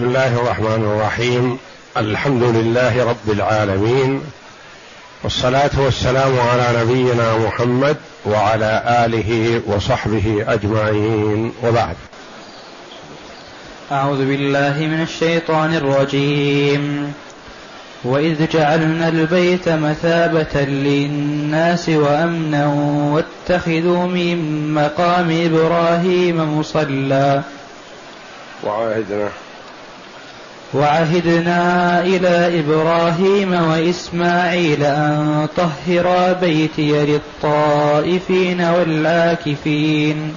بسم الله الرحمن الرحيم. الحمد لله رب العالمين. والصلاة والسلام على نبينا محمد وعلى آله وصحبه أجمعين. وبعد. أعوذ بالله من الشيطان الرجيم. وإذ جعلنا البيت مثابة للناس وأمنا واتخذوا من مقام إبراهيم مصلى. وعاهدنا وعهدنا إلى إبراهيم وإسماعيل أن طهرا بيتي للطائفين والعاكفين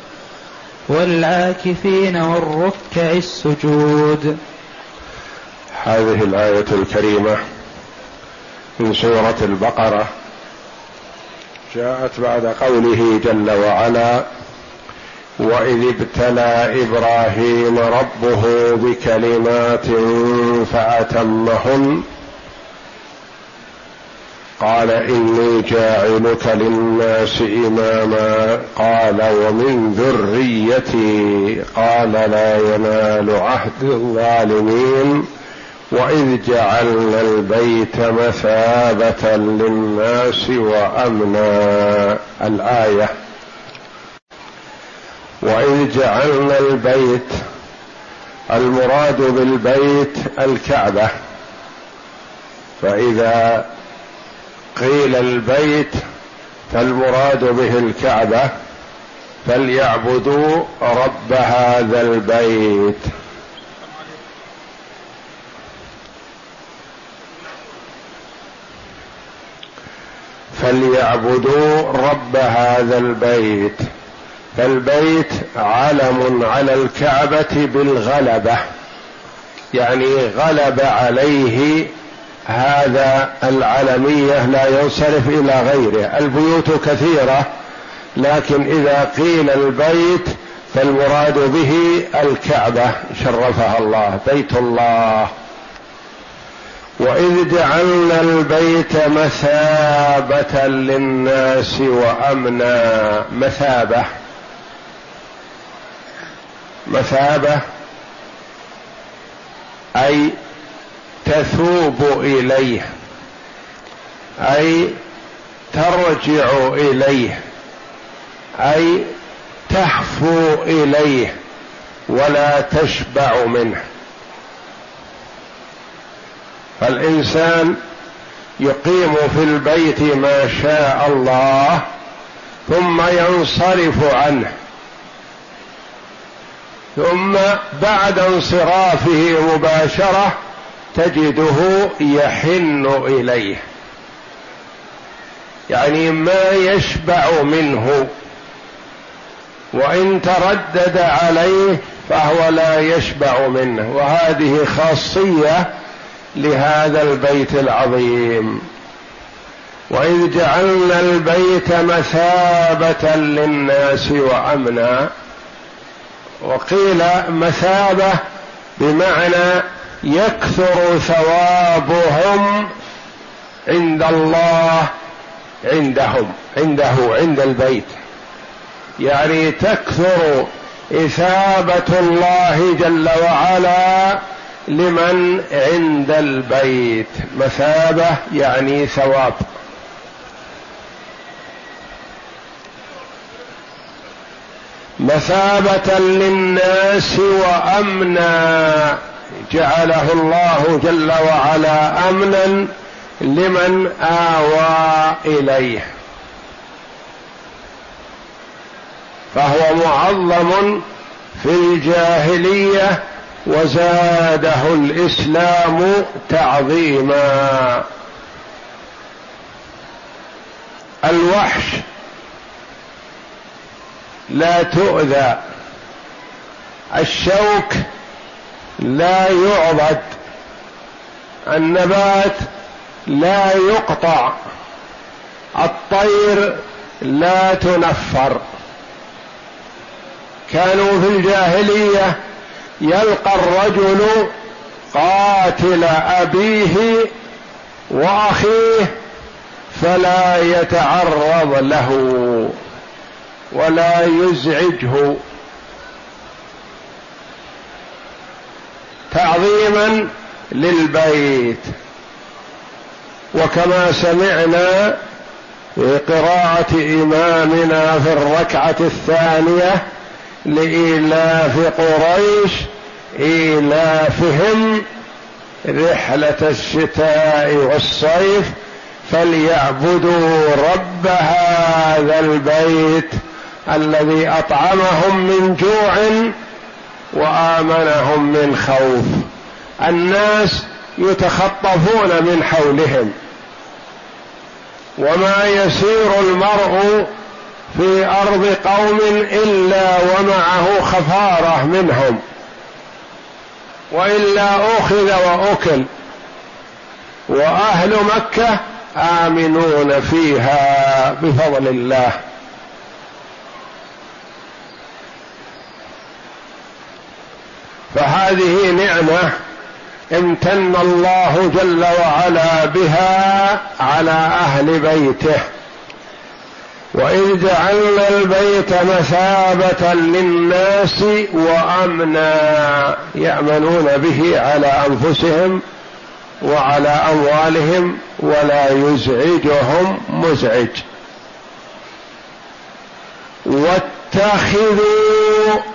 والعاكفين والركع السجود. هذه الآية الكريمة من سورة البقرة جاءت بعد قوله جل وعلا وإذ ابتلى إبراهيم ربه بكلمات فأتمهن. قال إني جاعلك للناس إماما. قال ومن ذريتي. قال لا ينال عهد الظالمين. وإذ جعلنا البيت مثابة للناس وأمنا. الآية. واذ جعلنا البيت المراد بالبيت الكعبة. فإذا قيل البيت فالمراد به الكعبة فليعبدوا رب هذا البيت. فليعبدوا رب هذا البيت. فالبيت علم على الكعبة بالغلبة. يعني غلب عليه هذا العلمية لا ينصرف إلى غيره. البيوت كثيرة لكن إذا قيل البيت فالمراد به الكعبة شرفها الله بيت الله. وإذ جعلنا البيت مثابة للناس وأمنا مثابة. مثابه أي تثوب إليه أي ترجع إليه أي تهفو إليه ولا تشبع منه. فالإنسان يقيم في البيت ما شاء الله ثم ينصرف عنه. ثم بعد انصرافه مباشرة تجده يحن إليه. يعني ما يشبع منه. وإن تردد عليه فهو لا يشبع منه. وهذه خاصية لهذا البيت العظيم. وإذ جعلنا البيت مثابة للناس وأمنا وقيل مثابة بمعنى يكثر ثوابهم عند الله عندهم عنده عند البيت. يعني تكثر إثابة الله جل وعلا لمن عند البيت. مثابة يعني ثواب. مثابة للناس وأمنا. جعله الله جل وعلا أمنا لمن آوى إليه. فهو معظم في الجاهلية وزاده الإسلام تعظيما. الوحش لا تؤذى. الشوك لا يعضد النبات لا يقطع. الطير لا تنفر. كانوا في الجاهلية يلقى الرجل قاتل أبيه وأخيه فلا يتعرض له. ولا يزعجه. تعظيما للبيت. وكما سمعنا في قراءة إمامنا في الركعة الثانية لإيلاف قريش إيلافهم رحلة الشتاء والصيف فليعبدوا رب هذا البيت. الذي أطعمهم من جوع وآمنهم من خوف. الناس يتخطفون من حولهم. وما يسير المرء في أرض قوم إلا ومعه خفارة منهم. وإلا أخذ وأكل. وأهل مكة آمنون فيها بفضل الله. فهذه نعمة امتن الله جل وعلا بها على أهل بيته. وإذ جعلنا البيت مثابة للناس وأمنا يأمنون به على أنفسهم وعلى أموالهم ولا يزعجهم مزعج. واتخذوا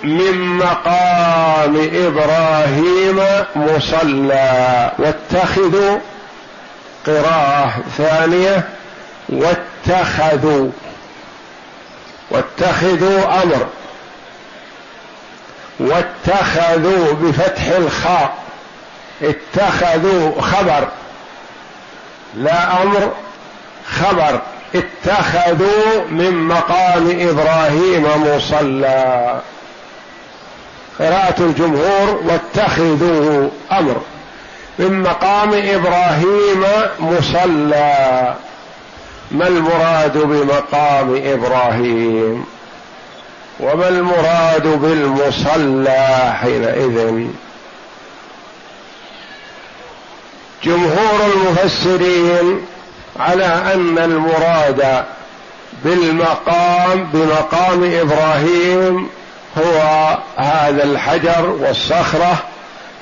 من مقام إبراهيم مصلى. واتخذوا قراءة ثانية. واتخذوا. واتخذوا أمر. واتخذوا بفتح الخاء. اتخذوا خبر. لا أمر خبر. اتخذوا من مقام إبراهيم مصلى. قراءة الجمهور واتخذوا أمر. من مقام إبراهيم مصلى. ما المراد بمقام إبراهيم؟ وما المراد بالمصلى حينئذ؟ جمهور المفسرين على أن المراد بالمقام بمقام إبراهيم هو هذا الحجر والصخرة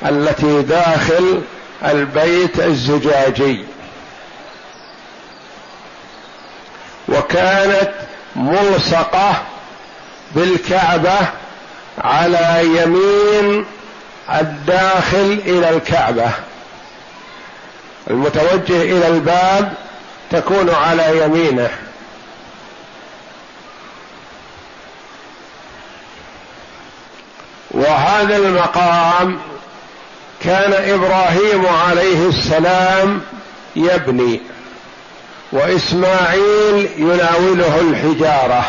التي داخل البيت الزجاجي. وكانت ملصقة بالكعبة على يمين الداخل إلى الكعبة. المتوجه إلى الباب تكون على يمينه. وهذا المقام كان إبراهيم عليه السلام يبني وإسماعيل يناوله الحجارة.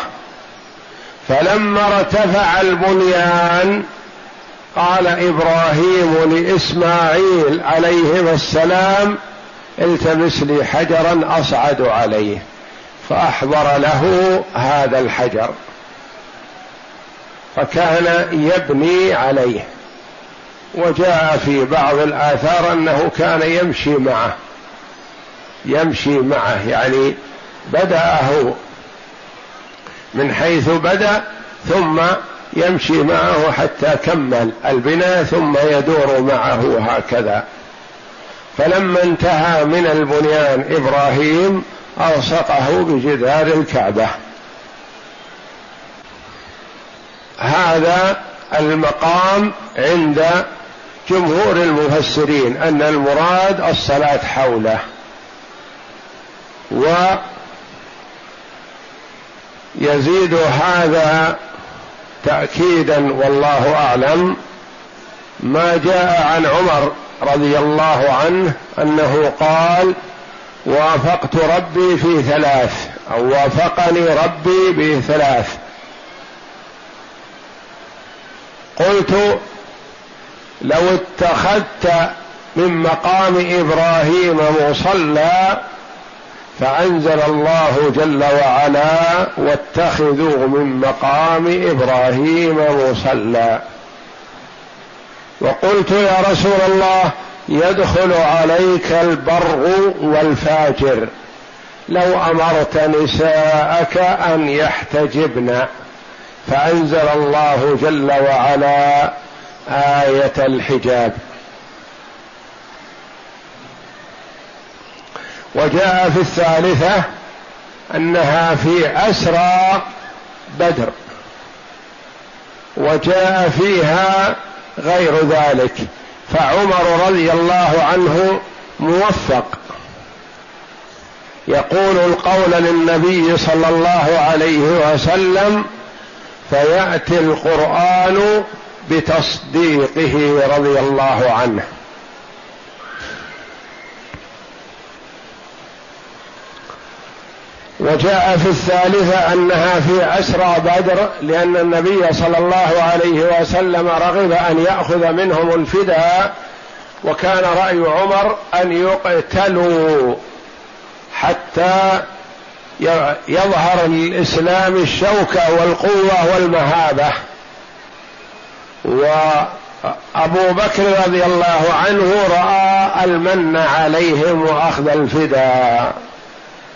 فلما ارتفع البنيان قال إبراهيم لإسماعيل عليهما السلام التمس لي حجرا أصعد عليه فأحضر له هذا الحجر. فكان يبني عليه. وجاء في بعض الآثار أنه كان يمشي معه. يمشي معه يعني بدأه من حيث بدأ ثم يمشي معه حتى كمل البناء ثم يدور معه هكذا. فلما انتهى من البنيان إبراهيم ألصقه بجدار الكعبة. هذا المقام عند جمهور المفسرين أن المراد الصلاة حوله. ويزيد هذا تأكيدا والله أعلم ما جاء عن عمر رضي الله عنه أنه قال وافقت ربي في ثلاث أو وافقني ربي بثلاث قلت لو اتخذت من مقام إبراهيم مصلى فأنزل الله جل وعلا واتخذوا من مقام إبراهيم مصلى. وقلت يا رسول الله يدخل عليك البر والفاجر. لو أمرت نساءك أن يحتجبن. فأنزل الله جل وعلا آية الحجاب. وجاء في الثالثة أنها في أسرى بدر وجاء فيها غير ذلك فعمر رضي الله عنه موفق. يقول القول للنبي صلى الله عليه وسلم فيأتي القرآن بتصديقه رضي الله عنه. وجاء في الثالثة أنها في أسرى بدر لأن النبي صلى الله عليه وسلم رغب أن يأخذ منهم الفداء وكان رأي عمر أن يقتلوا حتى يظهر الإسلام الشوكة والقوة والمهابة. وأبو بكر رضي الله عنه رأى المن عليهم وأخذ الفداء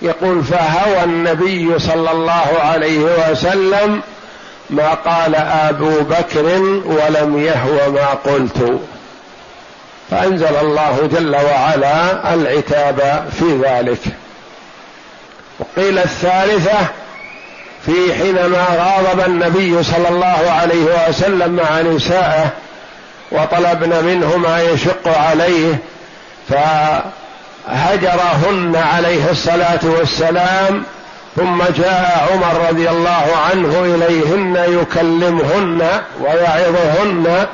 يقول فهوى النبي صلى الله عليه وسلم ما قال أبو بكر ولم يهو ما قلت. فأنزل الله جل وعلا العتاب في ذلك. وقيل الثالثة في حينما غاضب النبي صلى الله عليه وسلم مع نسائه وطلبن منه ما يشق عليه ف هجرهن عليه الصلاة والسلام ثم جاء عمر رضي الله عنه إليهن يكلمهن ويعظهن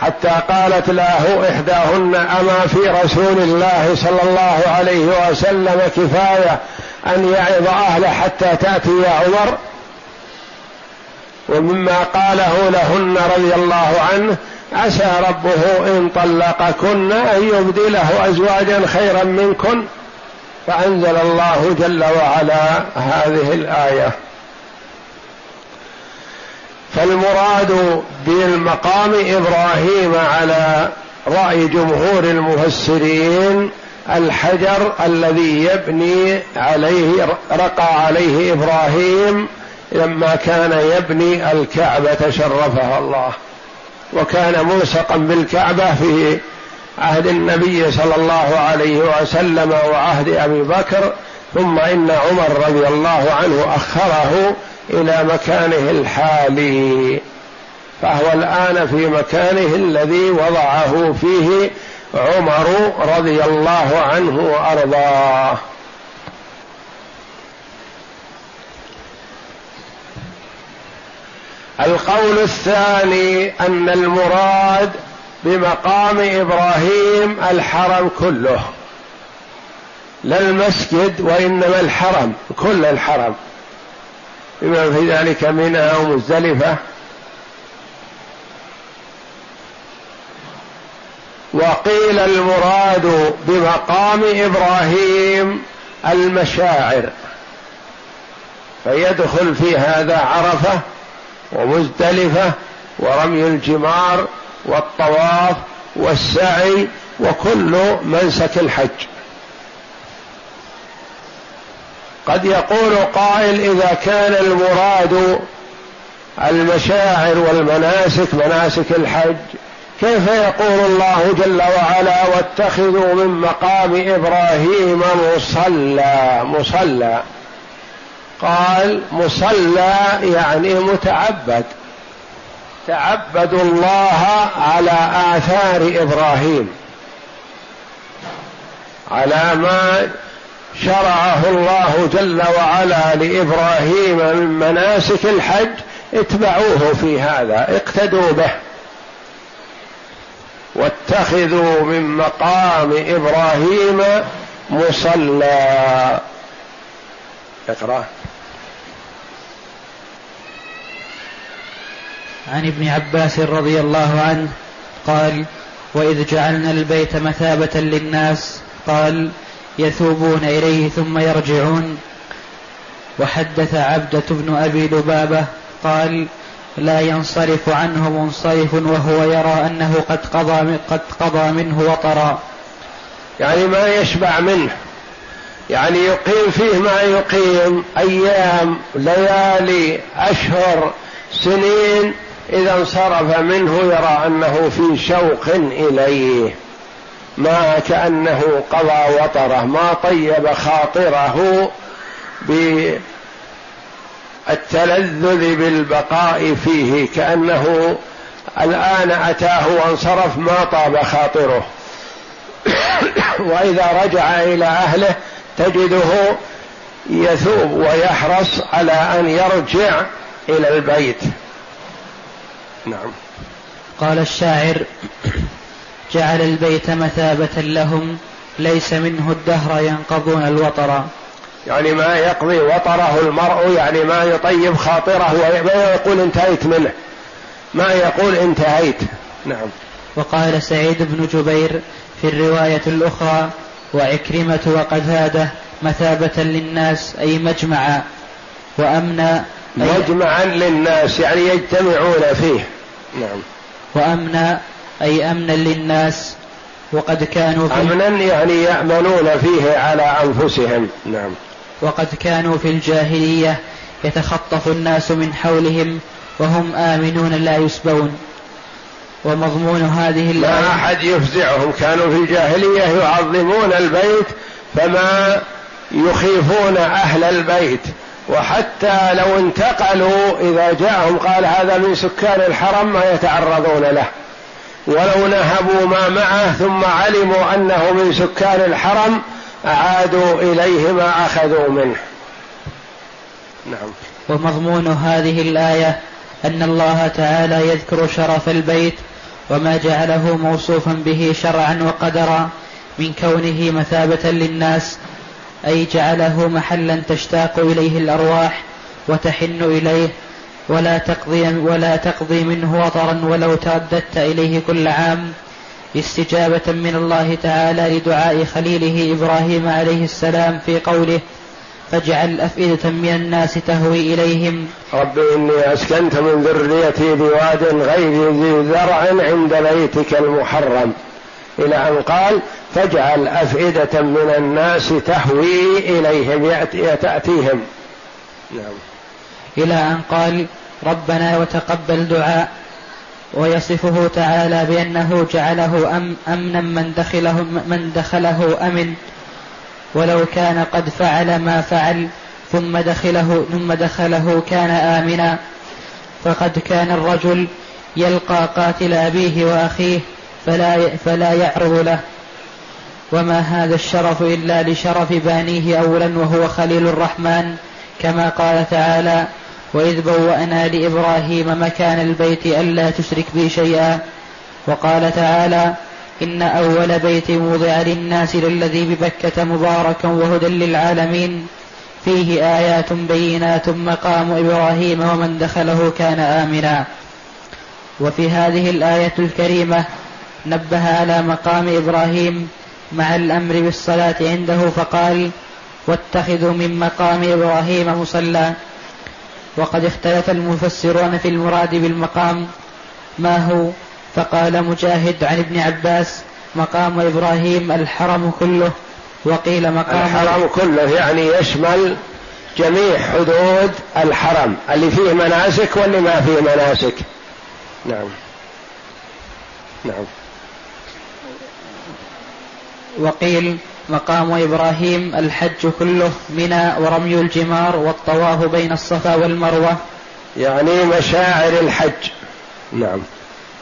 حتى قالت له إحداهن أما في رسول الله صلى الله عليه وسلم كفاية أن يعظ أهله حتى تأتي يا عمر. ومما قاله لهن رضي الله عنه عسى ربه إن طلقكن أن يبدله أزواجا خيرا منكن. فأنزل الله جل وعلا هذه الآية. فالمراد بالمقام إبراهيم على رأي جمهور المفسرين الحجر الذي يبني عليه رقى عليه إبراهيم لما كان يبني الكعبة شرفها الله. وكان ملصقا بالكعبة في عهد النبي صلى الله عليه وسلم وعهد أبي بكر ثم إن عمر رضي الله عنه أخره إلى مكانه الحالي. فهو الآن في مكانه الذي وضعه فيه عمر رضي الله عنه وأرضاه. القول الثاني أن المراد بمقام إبراهيم الحرم كله. لا المسجد وإنما الحرم كل الحرم. بما في ذلك منى ومزدلفة. وقيل المراد بمقام إبراهيم المشاعر. فيدخل في هذا عرفة ومزدلفة ورمي الجمار والطواف والسعي وكل منسك الحج. قد يقول قائل إذا كان المراد المشاعر والمناسك مناسك الحج كيف يقول الله جل وعلا واتخذوا من مقام إبراهيم مصلى؟ مصلى. قال مصلى يعني متعبد. تعبدوا الله على آثار إبراهيم. على ما شرعه الله جل وعلا لإبراهيم من مناسك الحج اتبعوه في هذا اقتدوا به. واتخذوا من مقام إبراهيم مصلى. اقرأ. عن ابن عباس رضي الله عنه قال وإذ جعلنا البيت مثابة للناس قال يثوبون إليه ثم يرجعون. وحدث عبدة بن أبي لبابة قال لا ينصرف عنه منصرف وهو يرى أنه قد قضى قد قضى منه وطرا. يعني ما يشبع منه. يعني يقيم فيه ما يقيم أيام ليالي أشهر سنين إذا انصرف منه يرى أنه في شوق إليه. ما كأنه قضى وطره ما طيب خاطره بالتلذذ بالبقاء فيه كأنه الآن أتاه وانصرف ما طاب خاطره. وإذا رجع إلى أهله تجده يثوب ويحرص على أن يرجع إلى البيت. نعم. قال الشاعر جعل البيت مثابة لهم ليس منه الدهر ينقضون الوطر. يعني ما يقضي وطره المرء يعني ما يطيب خاطره وما يقول انتهيت منه. ما يقول انتهيت. نعم. وقال سعيد بن جبير في الرواية الأخرى وعكرمة وقتادة مثابة للناس أي مجمعا. وأمنا مجمعا للناس يعني يجتمعون فيه. نعم. وأمنا أي أمنا للناس. وقد كانوا في أمنا يعني يأمنون فيه على أنفسهم. نعم. وقد كانوا في الجاهلية يتخطف الناس من حولهم وهم آمنون لا يسبون. ومضمون هذه الآية ما أحد يفزعهم. كانوا في الجاهلية يعظمون البيت فما يخيفون أهل البيت. وحتى لو انتقلوا إذا جاءهم قال هذا من سكان الحرم ما يتعرضون له. ولو نهبوا ما معه ثم علموا أنه من سكان الحرم أعادوا إليه ما أخذوا منه. نعم. ومضمون هذه الآية أن الله تعالى يذكر شرف البيت وما جعله موصوفا به شرعا وقدرا من كونه مثابة للناس أي جعله محلا تشتاق إليه الأرواح وتحن إليه ولا تقضي ولا تقضي منه وطرا ولو ترددت إليه كل عام. استجابة من الله تعالى لدعاء خليله إبراهيم عليه السلام في قوله فاجعل أفئدة من الناس تهوي إليهم. رب إني أسكنت من ذريتي بواد غير ذي زرع عند بيتك المحرم. إلى أن قال فاجعل أفئدة من الناس تهوي إليهم. تأتيهم نعم. إلى أن قال ربنا وتقبل دعاء. ويصفه تعالى بأنه جعله أم أمنا من دخله من دخله أمن. ولو كان قد فعل ما فعل ثم دخله ثم دخله كان آمنا. فقد كان الرجل يلقى قاتل أبيه وأخيه فلا فلا يعرض له. وما هذا الشرف إلا لشرف بانيه أولا وهو خليل الرحمن كما قال تعالى وإذ بوأنا لإبراهيم مكان البيت ألا تشرك بي شيئا. وقال تعالى إن أول بيت وضع للناس للذي ببكة مباركا وهدى للعالمين. فيه آيات بينات مقام إبراهيم ومن دخله كان آمنا. وفي هذه الآية الكريمة نبه على مقام إبراهيم مع الأمر بالصلاة عنده فقال واتخذوا من مقام إبراهيم مصلى. وقد اختلف المفسرون في المراد بالمقام ما هو؟ فقال مجاهد عن ابن عباس مقام إبراهيم الحرم كله وقيل مقام الحرم كله يعني يشمل جميع حدود الحرم اللي فيه مناسك واللي ما فيه مناسك. نعم. نعم. وقيل مقام إبراهيم الحج كله منى ورمي الجمار والطواف بين الصفا والمروة. يعني مشاعر الحج. نعم.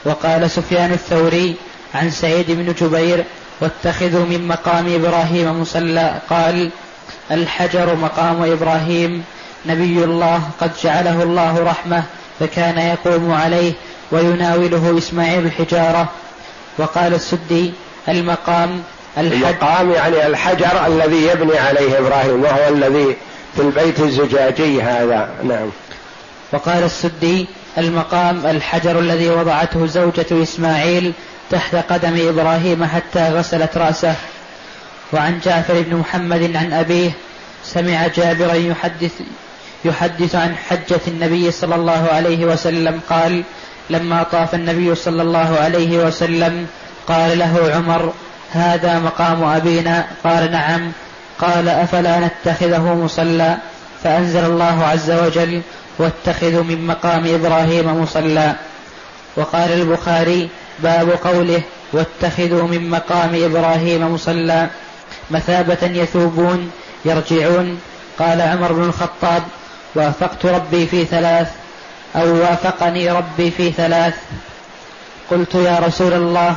وقال سفيان الثوري عن سعيد بن جبير واتخذوا من مقام إبراهيم مصلى. قال الحجر مقام إبراهيم. نبي الله قد جعله الله رحمة فكان يقوم عليه ويناوله إسماعيل الحجارة. وقال السدي المقام المقام يعني الحجر الذي يبني عليه إبراهيم وهو الذي في البيت الزجاجي هذا. نعم. وقال السدي المقام الحجر الذي وضعته زوجة إسماعيل تحت قدم إبراهيم حتى غسلت رأسه. وعن جعفر بن محمد عن أبيه سمع جابرا يحدث يحدث عن حجة النبي صلى الله عليه وسلم قال لما طاف النبي صلى الله عليه وسلم قال له عمر هذا مقام أبينا؟ قال نعم. قال أفلا نتخذه مصلى؟ فأنزل الله عز وجل واتخذوا من مقام إبراهيم مصلى. وقال البخاري باب قوله واتخذوا من مقام إبراهيم مصلى. مثابة يثوبون يرجعون. قال عمر بن الخطاب وافقت ربي في ثلاث أو وافقني ربي في ثلاث. قلت يا رسول الله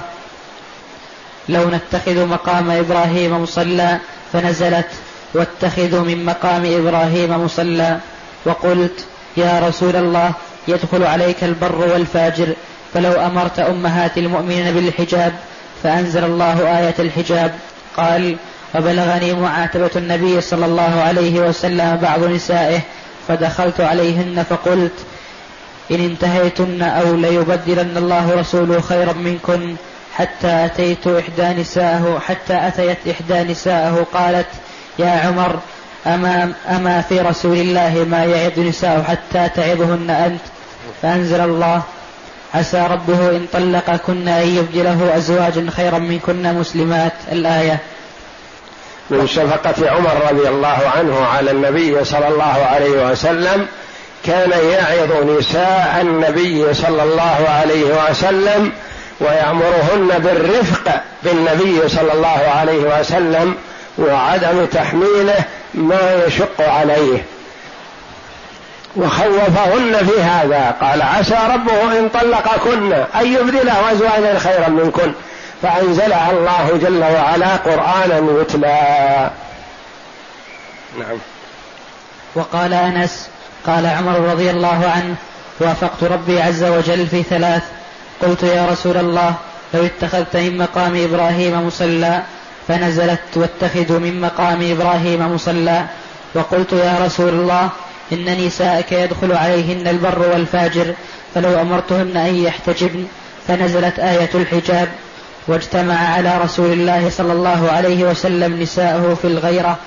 لو نتخذ مقام إبراهيم مصلى فنزلت واتخذوا من مقام إبراهيم مصلى. وقلت يا رسول الله يدخل عليك البر والفاجر فلو أمرت أمهات المؤمنين بالحجاب فأنزل الله آية الحجاب. قال وبلغني معاتبة النبي صلى الله عليه وسلم بعض نسائه فدخلت عليهن فقلت إن انتهيتن أو ليبدلن الله رسوله خيرا منكن حتى أتيت إحدى نساءه حتى أتيت إحدى نساءه قالت يا عمر أما, أما في رسول الله ما يعظ نساءه حتى تعظهن أنت؟ فأنزل الله عسى ربه إن طلقكن أن يبدله أزواجا خيرا منكن مسلمات. الآية. من شفقة عمر رضي الله عنه على النبي صلى الله عليه وسلم كان يعظ نساء النبي صلى الله عليه وسلم ويأمرهن بالرفق بالنبي صلى الله عليه وسلم وعدم تحميله ما يشق عليه. وخوفهن في هذا. قال عسى ربه إن طلقكن أن يبدله أزواجا خيرا منكن. فأنزلها الله جل وعلا قرآنا يتلى. نعم. وقال أنس قال عمر رضي الله عنه وافقت ربي عز وجل في ثلاث قلت يا رسول الله لو اتخذت من مقام إبراهيم مصلى فنزلت واتخذوا من مقام إبراهيم مصلى. وقلت يا رسول الله إن نساءك يدخل عليهن البر والفاجر فلو أمرتهن أن يحتجبن فنزلت آية الحجاب. واجتمع على رسول الله صلى الله عليه وسلم نساءه في الغيرة.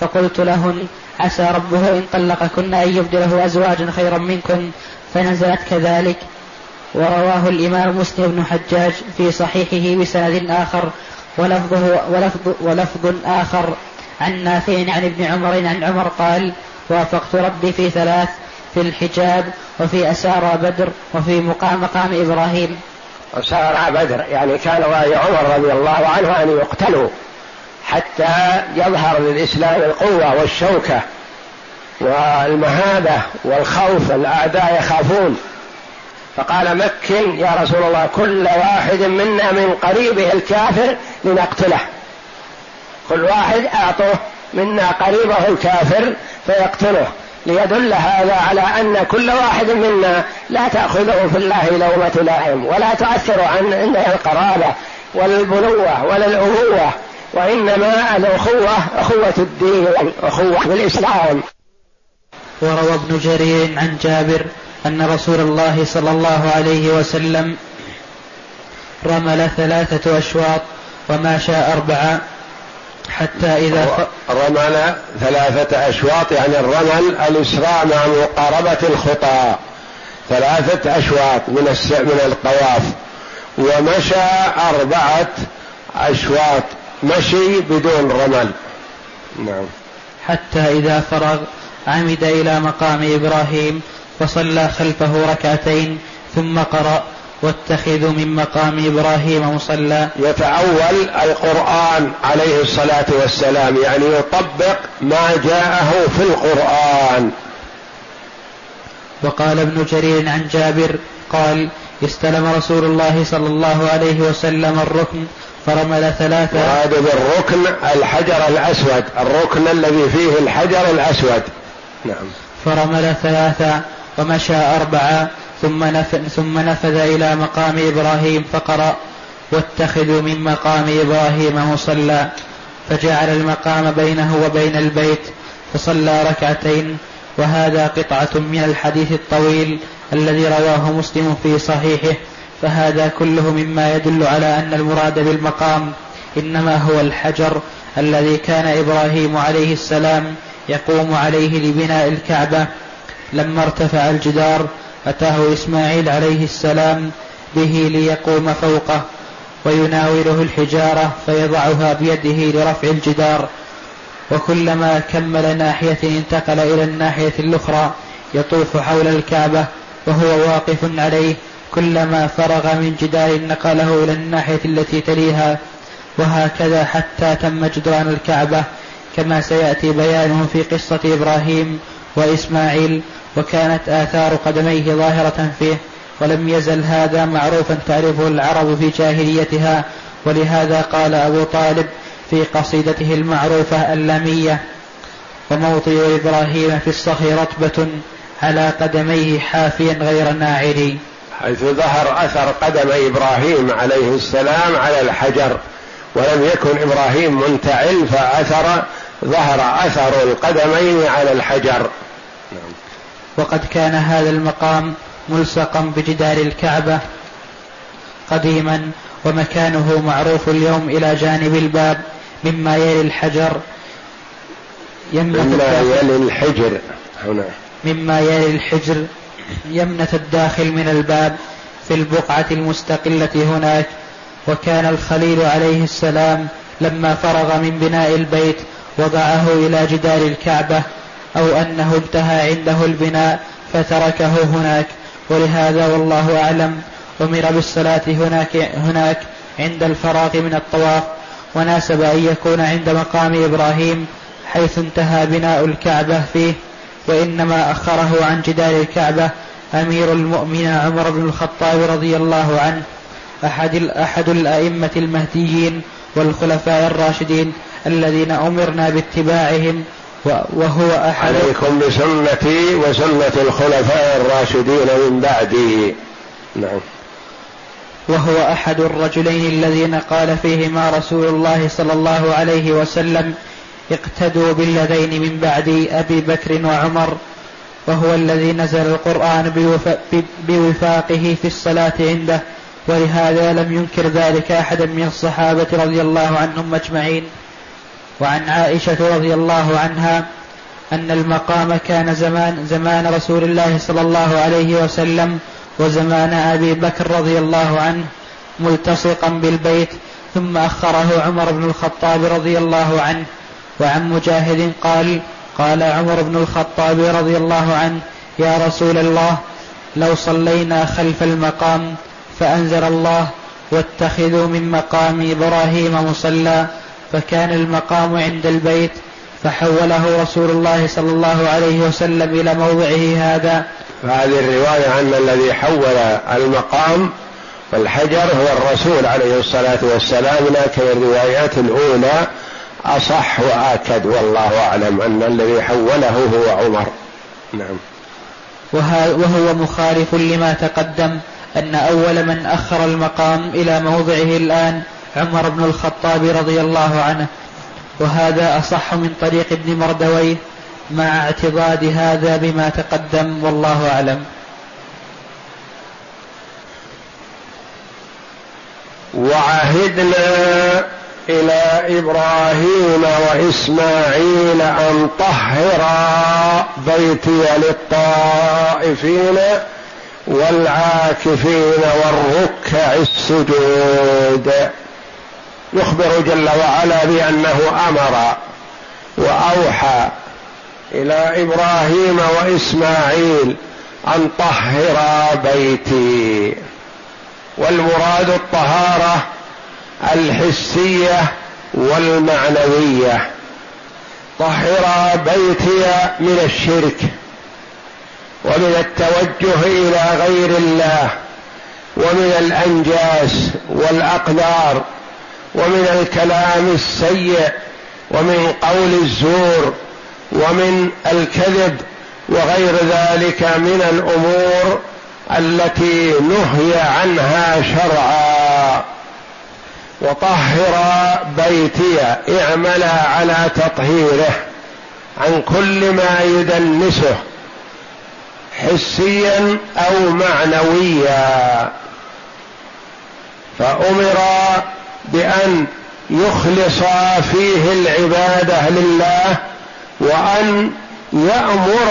فقلت لهن عسى ربه إن طلقكن أن يبدله أزواجا خيرا منكن فنزلت كذلك. ورواه الإمام مسلم بن حجاج في صحيحه بسند آخر ولفظه ولفظ, ولفظ آخر. عن نافع عن ابن عمر عن عمر قال وافقت ربي في ثلاث في الحجاب وفي أسارى بدر وفي مقام مقام إبراهيم. أسارى بدر يعني كان رأي عمر رضي الله عنه أن يقتلوا حتى يظهر للإسلام القوة والشوكة والمهابة والخوف الأعداء يخافون. فقال مكن يا رسول الله كل واحد منا من قريبه الكافر لنقتله. كل واحد أعطوه منا قريبه الكافر فيقتله. ليدل هذا على أن كل واحد منا لا تأخذه في الله لومة لائم ولا تؤثر عن القرابة ولا البنوه ولا الابوه وإنما الأخوة أخوة الدين أخوة بالاسلام وروى ابن جرير عن جابر أن رسول الله صلى الله عليه وسلم رمل ثلاثة أشواط وماشى أربعة حتى إذا رمل ثلاثة أشواط يعني الرمل الإسراع مع مقاربة الخطى. ثلاثة أشواط من من الطواف ومشى أربعة أشواط. مشي بدون رمل. نعم. حتى إذا فرغ عمد إلى مقام إبراهيم فصلى خلفه ركعتين ثم قرأ واتخذوا من مقام إبراهيم مصلى. يتأول القرآن عليه الصلاة والسلام يعني يطبق ما جاءه في القرآن. وقال ابن جرير عن جابر قال استلم رسول الله صلى الله عليه وسلم الركن فرمل ثلاثة. مراد بالركن الحجر الأسود الركن الذي فيه الحجر الأسود. نعم. فرمل ثلاثة. ومشى أربعة ثم نفذ, ثم نفذ إلى مقام إبراهيم فقرأ واتخذوا من مقام إبراهيم مصلى. فجعل المقام بينه وبين البيت فصلى ركعتين. وهذا قطعة من الحديث الطويل الذي رواه مسلم في صحيحه. فهذا كله مما يدل على أن المراد بالمقام إنما هو الحجر الذي كان إبراهيم عليه السلام يقوم عليه لبناء الكعبة. لما ارتفع الجدار أتاه إسماعيل عليه السلام به ليقوم فوقه ويناوله الحجارة فيضعها بيده لرفع الجدار. وكلما كمل ناحية انتقل إلى الناحية الأخرى يطوف حول الكعبة وهو واقف عليه كلما فرغ من جدار نقله إلى الناحية التي تليها. وهكذا حتى تم جدران الكعبة كما سيأتي بيانه في قصة إبراهيم وإسماعيل وكانت آثار قدميه ظاهرة فيه ولم يزل هذا معروفا تعرفه العرب في جاهليتها ولهذا قال أبو طالب في قصيدته المعروفة اللامية وموطئ إبراهيم في الصخر رتبة على قدميه حافيا غير ناعري حيث ظهر أثر قدم إبراهيم عليه السلام على الحجر ولم يكن إبراهيم منتعل فأثر ظهر أثر القدمين على الحجر. وقد كان هذا المقام ملصقا بجدار الكعبة قديما ومكانه معروف اليوم إلى جانب الباب مما يلي الحجر مما يلي الحجر هنا. مما يلي الحجر يمنة الداخل من الباب في البقعة المستقلة هناك. وكان الخليل عليه السلام لما فرغ من بناء البيت وضعه إلى جدار الكعبة أو أنه انتهى عنده البناء فتركه هناك. ولهذا والله أعلم أمر بالصلاة هناك هناك عند الفراغ من الطواف. وناسب أن يكون عند مقام إبراهيم حيث انتهى بناء الكعبة فيه. وإنما أخره عن جدار الكعبة أمير المؤمنين عمر بن الخطاب رضي الله عنه أحد أحد الأئمة المهديين والخلفاء الراشدين الذين أمرنا باتباعهم وهو أحد. عليكم بسنتي وسنة الخلفاء الراشدين من بعدي. نعم. وهو أحد الرجلين الذين قال فيهما رسول الله صلى الله عليه وسلم اقتدوا بالذين من بعدي أبي بكر وعمر وهو الذي نزل القرآن بوفاقه في الصلاة عنده ولهذا لم ينكر ذلك أحد من الصحابة رضي الله عنهم أجمعين. وعن عائشة رضي الله عنها أن المقام كان زمان زمان رسول الله صلى الله عليه وسلم وزمان أبي بكر رضي الله عنه ملتصقا بالبيت ثم أخره عمر بن الخطاب رضي الله عنه. وعن مجاهد قال قال عمر بن الخطاب رضي الله عنه يا رسول الله لو صلينا خلف المقام فأنزل الله واتخذوا من مقام إبراهيم مصلى فكان المقام عند البيت فحوله رسول الله صلى الله عليه وسلم إلى موضعه هذا. فهذه الرواية أن الذي حول المقام والحجر هو الرسول عليه الصلاة والسلام لكن الروايات الأولى أصح وآكد والله أعلم أن الذي حوله هو عمر. نعم. وهو مخالف لما تقدم أن أول من أخر المقام إلى موضعه الآن عمر بن الخطاب رضي الله عنه وهذا أصح من طريق ابن مردويه مع اعتضاد هذا بما تقدم والله أعلم. وعهدنا إلى إبراهيم وإسماعيل أن طهرا بيتي للطائفين والعاكفين والركع السجود. يخبر جل وعلا بأنه أمر وأوحى إلى إبراهيم وإسماعيل أن طهرا بيتي. والمراد الطهارة الحسية والمعنوية. طهرا بيتي من الشرك ومن التوجه إلى غير الله ومن الأنجاس والأقدار ومن الكلام السيء ومن قول الزور ومن الكذب وغير ذلك من الأمور التي نهي عنها شرعا. وطهر بيتي اعملا على تطهيره عن كل ما يدنسه حسيا أو معنويا. فأمر بأن يخلص فيه العبادة لله وأن يأمر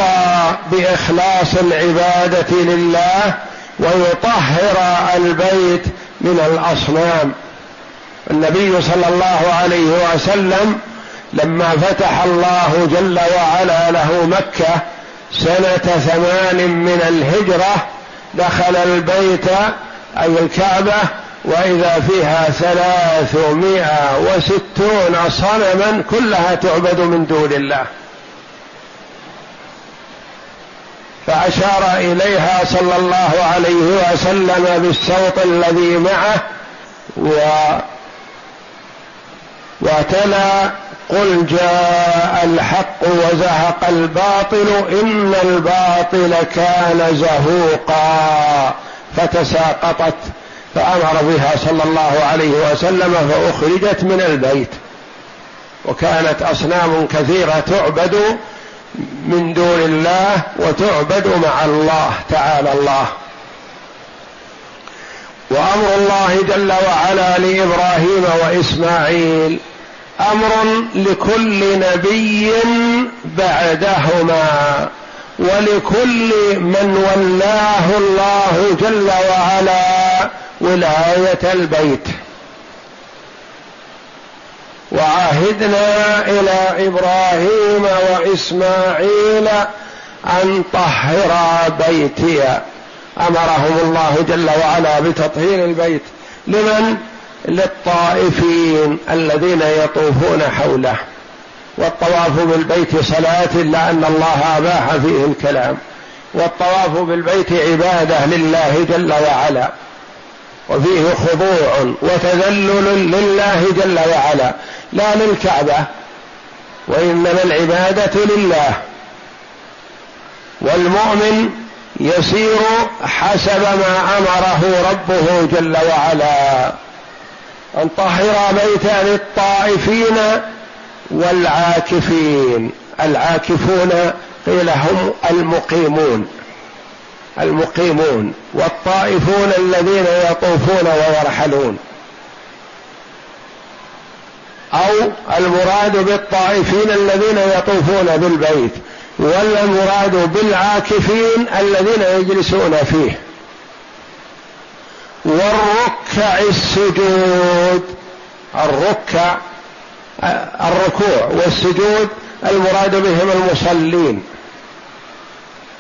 بإخلاص العبادة لله ويطهر البيت من الأصنام. النبي صلى الله عليه وسلم لما فتح الله جل وعلا له مكة سنة ثمان من الهجرة دخل البيت أي الكعبة وإذا فيها ثلاثمائة وستون صنما كلها تعبد من دون الله. فأشار إليها صلى الله عليه وسلم بالصوت الذي معه و وتلا قل جاء الحق وزهق الباطل إن الباطل كان زهوقا فتساقطت. فأمر بها صلى الله عليه وسلم فأخرجت من البيت. وكانت أصنام كثيرة تعبد من دون الله وتعبد مع الله تعالى الله. وأمر الله جل وعلا لإبراهيم وإسماعيل أمر لكل نبي بعدهما ولكل من ولاه الله جل وعلا ولاية البيت. وعهدنا إلى إبراهيم وإسماعيل أن طهرا بيتي. أمرهم الله جل وعلا بتطهير البيت. لمن؟ للطائفين الذين يطوفون حوله. والطواف بالبيت صلاة الا ان الله أباح فيه الكلام. والطواف بالبيت عبادة لله جل وعلا. وفيه خضوع وتذلل لله جل وعلا لا للكعبة وإنما العبادة لله. والمؤمن يسير حسب ما أمره ربه جل وعلا. أن طهر بيتا للطائفين والعاكفين. العاكفون قيل هم المقيمون. المقيمون والطائفون الذين يطوفون ويرحلون. أو المراد بالطائفين الذين يطوفون بالبيت والمراد بالعاكفين الذين يجلسون فيه. والركع السجود الركع الركوع والسجود المراد بهم المصلين.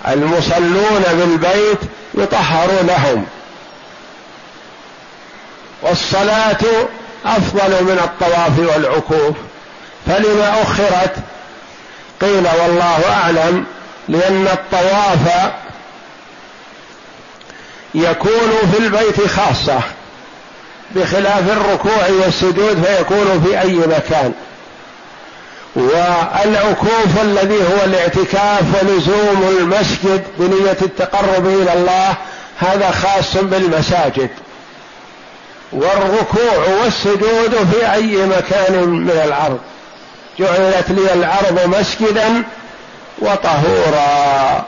المصلون بالبيت يطهر لهم والصلاة أفضل من الطواف والعكوف. فلما أخرت قيل والله أعلم لأن الطواف يكون في البيت خاصة بخلاف الركوع والسجود فيكون في أي مكان. والعكوف الذي هو الاعتكاف ولزوم المسجد بنية التقرب إلى الله هذا خاص بالمساجد. والركوع والسجود في أي مكان من الأرض. جعلت لي الأرض مسجدا وطهورا.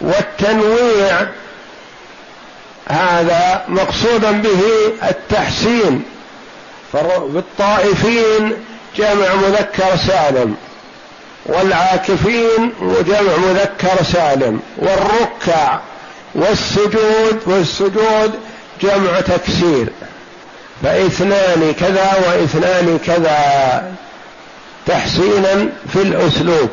والتنويع هذا مقصودا به التحسين. بالطائفين جمع مذكر سالم والعاكفين جمع مذكر سالم والركع والسجود والسجود جمع تكسير فاثنان كذا واثنان كذا تحسينا في الأسلوب.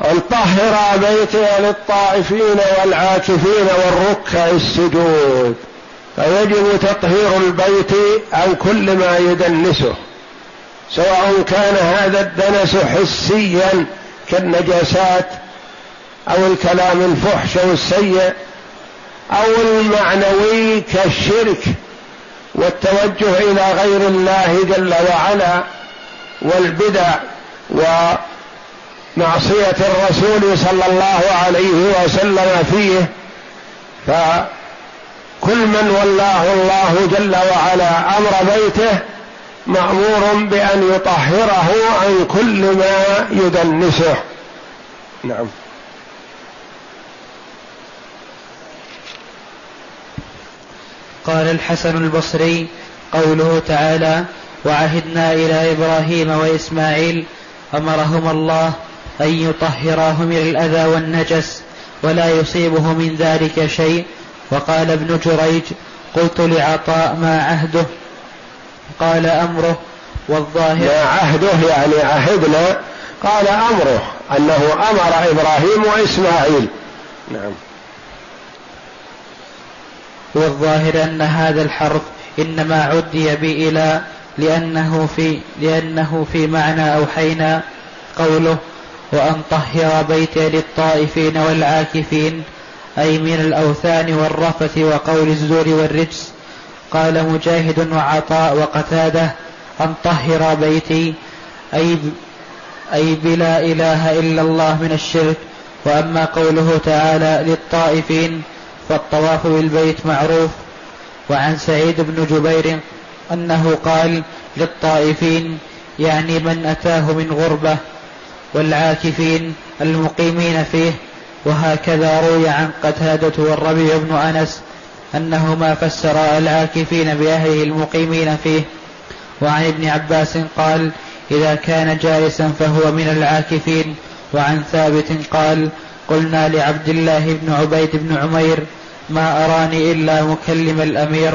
ان طهر بيتي للطائفين والعاكفين والركع السجود. فيجب تطهير البيت عن كل ما يدنسه سواء كان هذا الدنس حسيا كالنجاسات أو الكلام الفحش أو السيء أو المعنوي كالشرك والتوجه إلى غير الله جل وعلا والبدع ومعصية الرسول صلى الله عليه وسلم فيه. ف كل من ولاه الله جل وعلا أمر بيته مأمور بأن يطهره عن كل ما يدنسه. نعم. قال الحسن البصري قوله تعالى وعهدنا إلى إبراهيم وإسماعيل امرهما الله أن يطهراه من الاذى والنجس ولا يصيبه من ذلك شيء وقال ابن جريج قلت لعطاء ما عهده؟ قال أمره والظاهر ما عهده يعني عهدنا قال أمره أنه أمر إبراهيم وإسماعيل. نعم. والظاهر أن هذا الحرف إنما عدي بإلى لأنه في لأنه في معنى أوحينا قوله وأن طهر بيتي للطائفين والعاكفين أي من الأوثان والرفث وقول الزور والرجس. قال مجاهد وعطاء وقتادة أن طهر بيتي أي أي بلا إله إلا الله من الشرك. وأما قوله تعالى للطائفين فالطواف بالبيت معروف وعن سعيد بن جبير أنه قال للطائفين يعني من أتاه من غربة والعاكفين المقيمين فيه وهكذا روي عن قتادة والربيع بن أنس أنهما فسرا العاكفين بأهله المقيمين فيه. وعن ابن عباس قال إذا كان جالسا فهو من العاكفين. وعن ثابت قال قلنا لعبد الله بن عبيد بن عمير ما أراني إلا مكلم الأمير.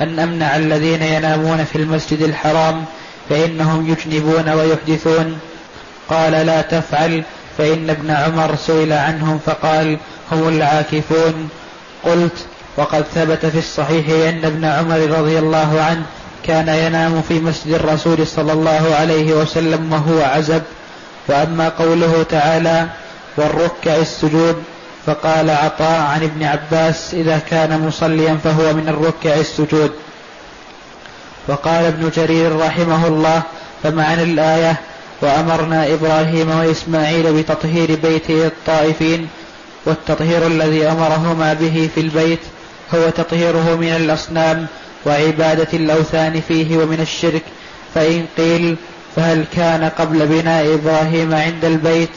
أن أمنع الذين ينامون في المسجد الحرام فإنهم يجنبون ويحدثون. قال لا تفعل فإن ابن عمر سئل عنهم فقال هم العاكفون. قلت وقد ثبت في الصحيح أن ابن عمر رضي الله عنه كان ينام في مسجد الرسول صلى الله عليه وسلم وهو عزب. وأما قوله تعالى والركع السجود فقال عطاء عن ابن عباس إذا كان مصليا فهو من الركع السجود. وقال ابن جرير رحمه الله فمعنى الآية وأمرنا إبراهيم وإسماعيل بتطهير بيته الطائفين والتطهير الذي أمرهما به في البيت هو تطهيره من الأصنام وعبادة الأوثان فيه ومن الشرك. فإن قيل فهل كان قبل بناء إبراهيم عند البيت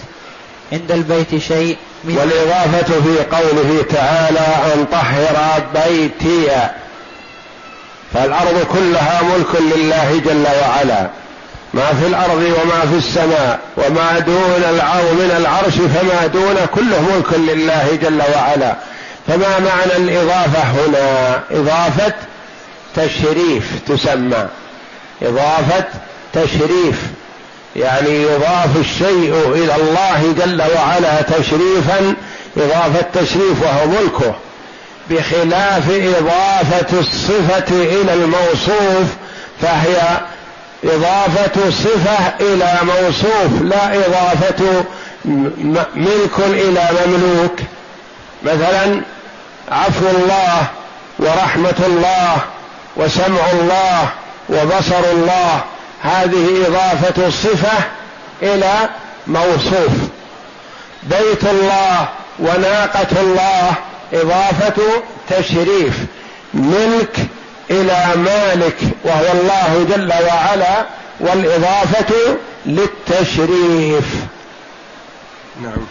عند البيت شيء والإضافة في قوله تعالى أن طهر بيتي. فالأرض كلها ملك لله جل وعلا. ما في الأرض وما في السماء وما دون العرض من العرش فما دون كله ملك لله جل وعلا. فما معنى الإضافة هنا؟ إضافة تشريف تسمى. إضافة تشريف. يعني يضاف الشيء إلى الله جل وعلا تشريفا إضافة تشريف وهو ملكه. بخلاف إضافة الصفة إلى الموصوف فهي إضافة صفة إلى موصوف لا إضافة ملك إلى مملوك. مثلا عفو الله ورحمة الله وسمع الله وبصر الله. هذه إضافة صفة إلى موصوف. بيت الله وناقة الله إضافة تشريف. ملك إلى مالك وهو الله جل وعلا والإضافة للتشريف. نعم.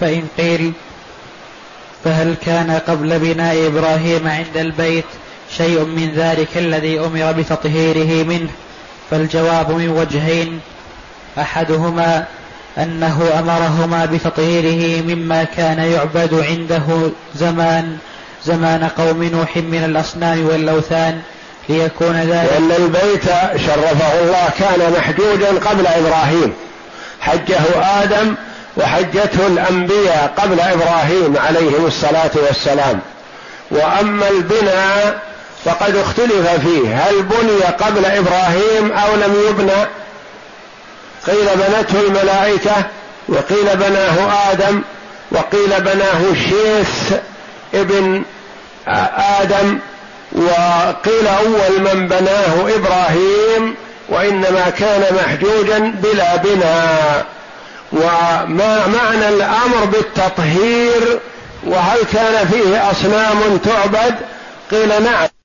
فإن قيل فهل كان قبل بناء إبراهيم عند البيت شيء من ذلك الذي أمر بتطهيره منه؟ فالجواب من وجهين. أحدهما أنه أمرهما بتطهيره مما كان يعبد عنده زمان. زمان قوم نوح من الأصنام والأوثان ليكون ذلك لأن البيت شرفه الله كان محجوجا قبل إبراهيم. حجه آدم وحجته الأنبياء قبل إبراهيم عليهم الصلاة والسلام. وأما البناء فقد اختلف فيه. هل بني قبل إبراهيم أو لم يبنى قيل بنته الملائكة وقيل بناه آدم وقيل بناه شيث ابن آدم وقيل أول من بناه إبراهيم وإنما كان محجوجا بلا بناء. وما معنى الأمر بالتطهير وهل كان فيه أصنام تعبد؟ قيل نعم.